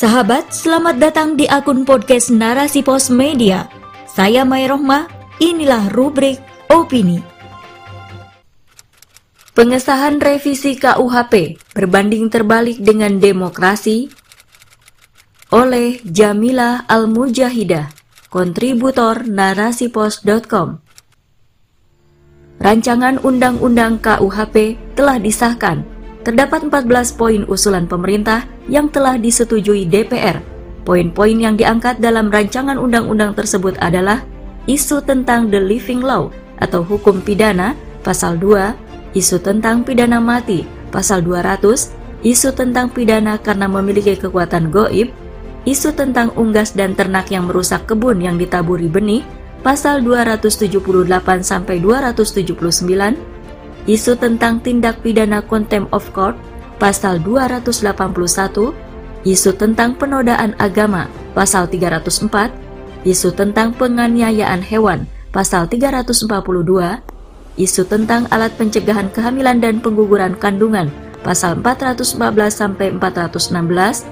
Sahabat, selamat datang di akun podcast Narasi Pos Media. Saya Mai Rohmah, inilah rubrik Opini. Pengesahan revisi KUHP berbanding terbalik dengan demokrasi oleh Jamila Al-Mujahidah, kontributor narasipos.com. Rancangan Undang-Undang KUHP telah disahkan terdapat 14 poin usulan pemerintah yang telah disetujui DPR. Poin-poin yang diangkat dalam rancangan undang-undang tersebut adalah isu tentang the living law atau hukum pidana pasal 2, isu tentang pidana mati pasal 200, isu tentang pidana karena memiliki kekuatan goib, isu tentang unggas dan ternak yang merusak kebun yang ditaburi benih pasal 278 sampai 279, isu tentang tindak pidana contempt of court pasal 281, isu tentang penodaan agama pasal 304, isu tentang penganiayaan hewan pasal 342, isu tentang alat pencegahan kehamilan dan pengguguran kandungan pasal 414 sampai 416,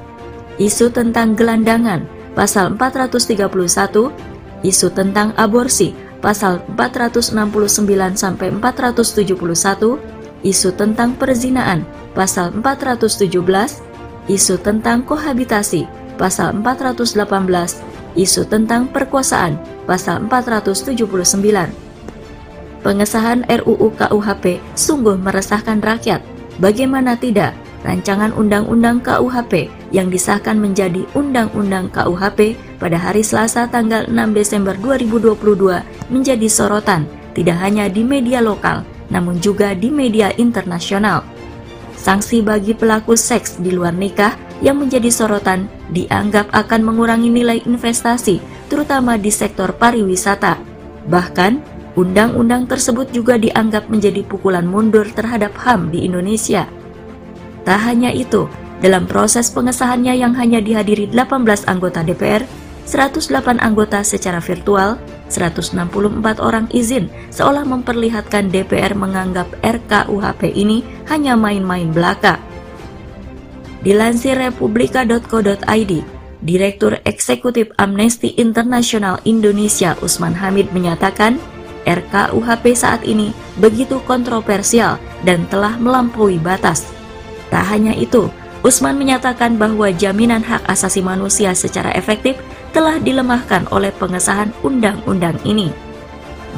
isu tentang gelandangan pasal 431, isu tentang aborsi pasal 469 sampai 471, isu tentang perzinaan, pasal 417, isu tentang kohabitasi, pasal 418, isu tentang perkosaan, pasal 479. Pengesahan RUU KUHP sungguh meresahkan rakyat. Bagaimana tidak? Rancangan Undang-Undang KUHP yang disahkan menjadi Undang-Undang KUHP pada hari Selasa tanggal 6 Desember 2022 menjadi sorotan tidak hanya di media lokal namun juga di media internasional. Sanksi bagi pelaku seks di luar nikah yang menjadi sorotan dianggap akan mengurangi nilai investasi terutama di sektor pariwisata. Bahkan, undang-undang tersebut juga dianggap menjadi pukulan mundur terhadap HAM di Indonesia. Tak hanya itu, dalam proses pengesahannya yang hanya dihadiri 18 anggota DPR, 108 anggota secara virtual, 164 orang izin seolah memperlihatkan DPR menganggap RKUHP ini hanya main-main belaka. Dilansir republika.co.id, Direktur Eksekutif Amnesty International Indonesia Usman Hamid menyatakan, RKUHP saat ini begitu kontroversial dan telah melampaui batas. Tak hanya itu, Usman menyatakan bahwa jaminan hak asasi manusia secara efektif telah dilemahkan oleh pengesahan undang-undang ini.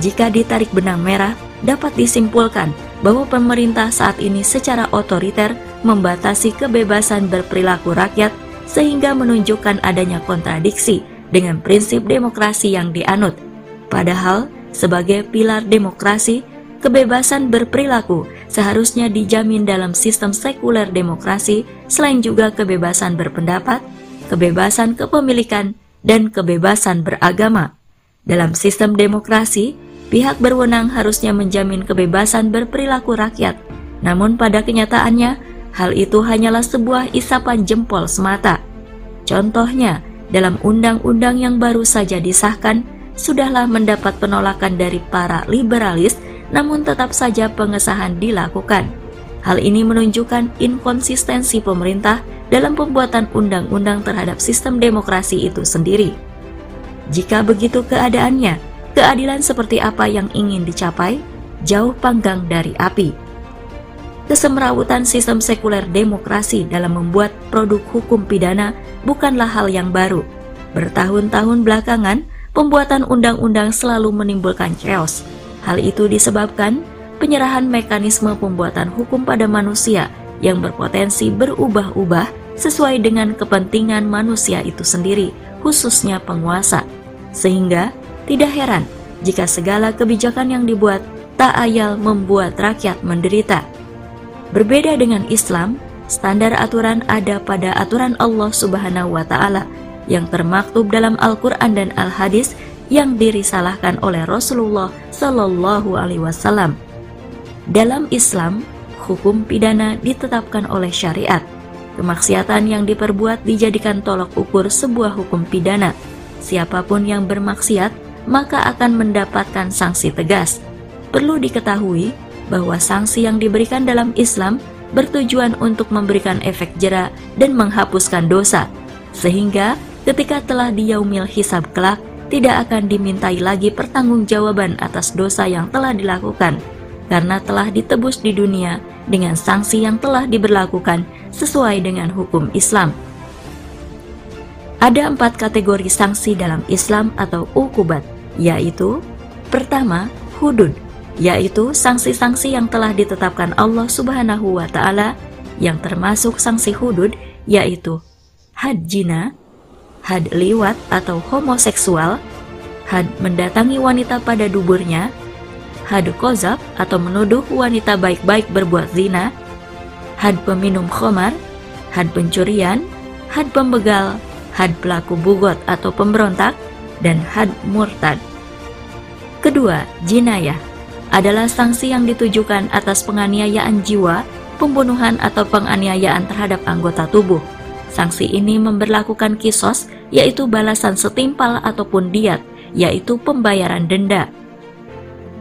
Jika ditarik benang merah, dapat disimpulkan bahwa pemerintah saat ini secara otoriter membatasi kebebasan berperilaku rakyat sehingga menunjukkan adanya kontradiksi dengan prinsip demokrasi yang dianut. Padahal, sebagai pilar demokrasi, kebebasan berperilaku seharusnya dijamin dalam sistem sekuler demokrasi selain juga kebebasan berpendapat, kebebasan kepemilikan, dan kebebasan beragama. Dalam sistem demokrasi, pihak berwenang harusnya menjamin kebebasan berperilaku rakyat. Namun pada kenyataannya, hal itu hanyalah sebuah isapan jempol semata. Contohnya, dalam undang-undang yang baru saja disahkan, sudahlah mendapat penolakan dari para liberalis namun tetap saja pengesahan dilakukan. Hal ini menunjukkan inkonsistensi pemerintah dalam pembuatan undang-undang terhadap sistem demokrasi itu sendiri. Jika begitu keadaannya, keadilan seperti apa yang ingin dicapai jauh panggang dari api. Kesemrawutan sistem sekuler demokrasi dalam membuat produk hukum pidana bukanlah hal yang baru. Bertahun-tahun belakangan, pembuatan undang-undang selalu menimbulkan chaos, Hal itu disebabkan penyerahan mekanisme pembuatan hukum pada manusia yang berpotensi berubah-ubah sesuai dengan kepentingan manusia itu sendiri, khususnya penguasa. Sehingga tidak heran jika segala kebijakan yang dibuat tak ayal membuat rakyat menderita. Berbeda dengan Islam, standar aturan ada pada aturan Allah Subhanahu wa taala yang termaktub dalam Al-Qur'an dan Al-Hadis yang dirisalahkan oleh Rasulullah Shallallahu Alaihi Wasallam. Dalam Islam, hukum pidana ditetapkan oleh syariat. Kemaksiatan yang diperbuat dijadikan tolok ukur sebuah hukum pidana. Siapa pun yang bermaksiat maka akan mendapatkan sanksi tegas. Perlu diketahui bahwa sanksi yang diberikan dalam Islam bertujuan untuk memberikan efek jera dan menghapuskan dosa sehingga ketika telah di yaumil hisab kelak, tidak akan dimintai lagi pertanggungjawaban atas dosa yang telah dilakukan, karena telah ditebus di dunia dengan sanksi yang telah diberlakukan sesuai dengan hukum Islam. Ada empat kategori sanksi dalam Islam atau ukubat, yaitu pertama, hudud, yaitu sanksi-sanksi yang telah ditetapkan Allah Subhanahu wa Ta'ala, yang termasuk sanksi hudud, yaitu had jina, had liwat atau homoseksual, had mendatangi wanita pada duburnya, had kozab atau menuduh wanita baik-baik berbuat zina, had peminum khomar, had pencurian, had pembegal, had pelaku bugot atau pemberontak, dan had murtad. Kedua, jinayah adalah sanksi yang ditujukan atas penganiayaan jiwa, pembunuhan atau penganiayaan terhadap anggota tubuh. Sanksi ini memberlakukan kisos, yaitu balasan setimpal ataupun diat, yaitu pembayaran denda.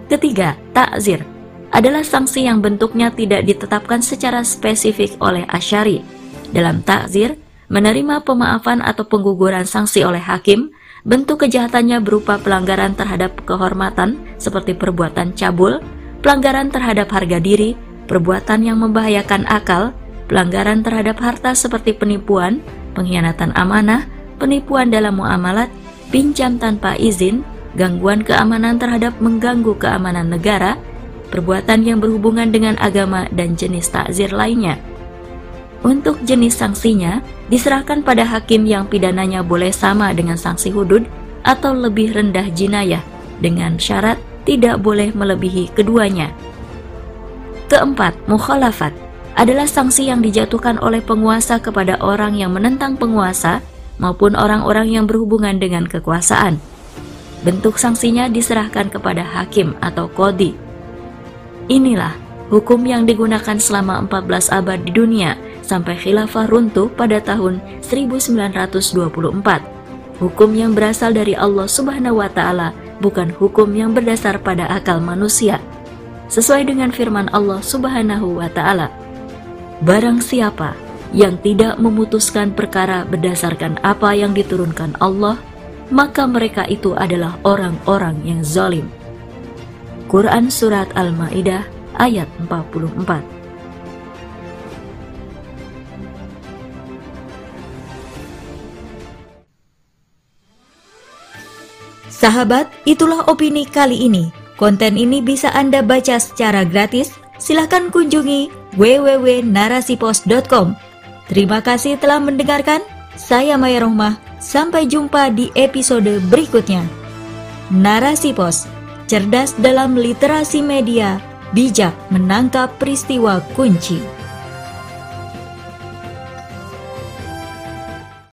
Ketiga, takzir adalah sanksi yang bentuknya tidak ditetapkan secara spesifik oleh Asyari. Dalam takzir, menerima pemaafan atau pengguguran sanksi oleh hakim, bentuk kejahatannya berupa pelanggaran terhadap kehormatan seperti perbuatan cabul, pelanggaran terhadap harga diri, perbuatan yang membahayakan akal, pelanggaran terhadap harta seperti penipuan, pengkhianatan amanah, penipuan dalam muamalat, pinjam tanpa izin, gangguan keamanan terhadap mengganggu keamanan negara, perbuatan yang berhubungan dengan agama dan jenis takzir lainnya. Untuk jenis sanksinya, diserahkan pada hakim yang pidananya boleh sama dengan sanksi hudud atau lebih rendah jinayah, dengan syarat tidak boleh melebihi keduanya. Keempat, mukhalafat adalah sanksi yang dijatuhkan oleh penguasa kepada orang yang menentang penguasa maupun orang-orang yang berhubungan dengan kekuasaan. Bentuk sanksinya diserahkan kepada hakim atau kodi. Inilah hukum yang digunakan selama 14 abad di dunia sampai khilafah runtuh pada tahun 1924. Hukum yang berasal dari Allah Subhanahu wa taala bukan hukum yang berdasar pada akal manusia. Sesuai dengan firman Allah Subhanahu wa taala, barang siapa yang tidak memutuskan perkara berdasarkan apa yang diturunkan Allah, maka mereka itu adalah orang-orang yang zalim. Quran Surat Al-Ma'idah ayat 44 Sahabat, itulah opini kali ini. Konten ini bisa Anda baca secara gratis. Silahkan kunjungi www.narasipos.com. Terima kasih telah mendengarkan. Saya Maya Rohmah. Sampai jumpa di episode berikutnya. Narasi Pos, cerdas dalam literasi media, bijak menangkap peristiwa kunci.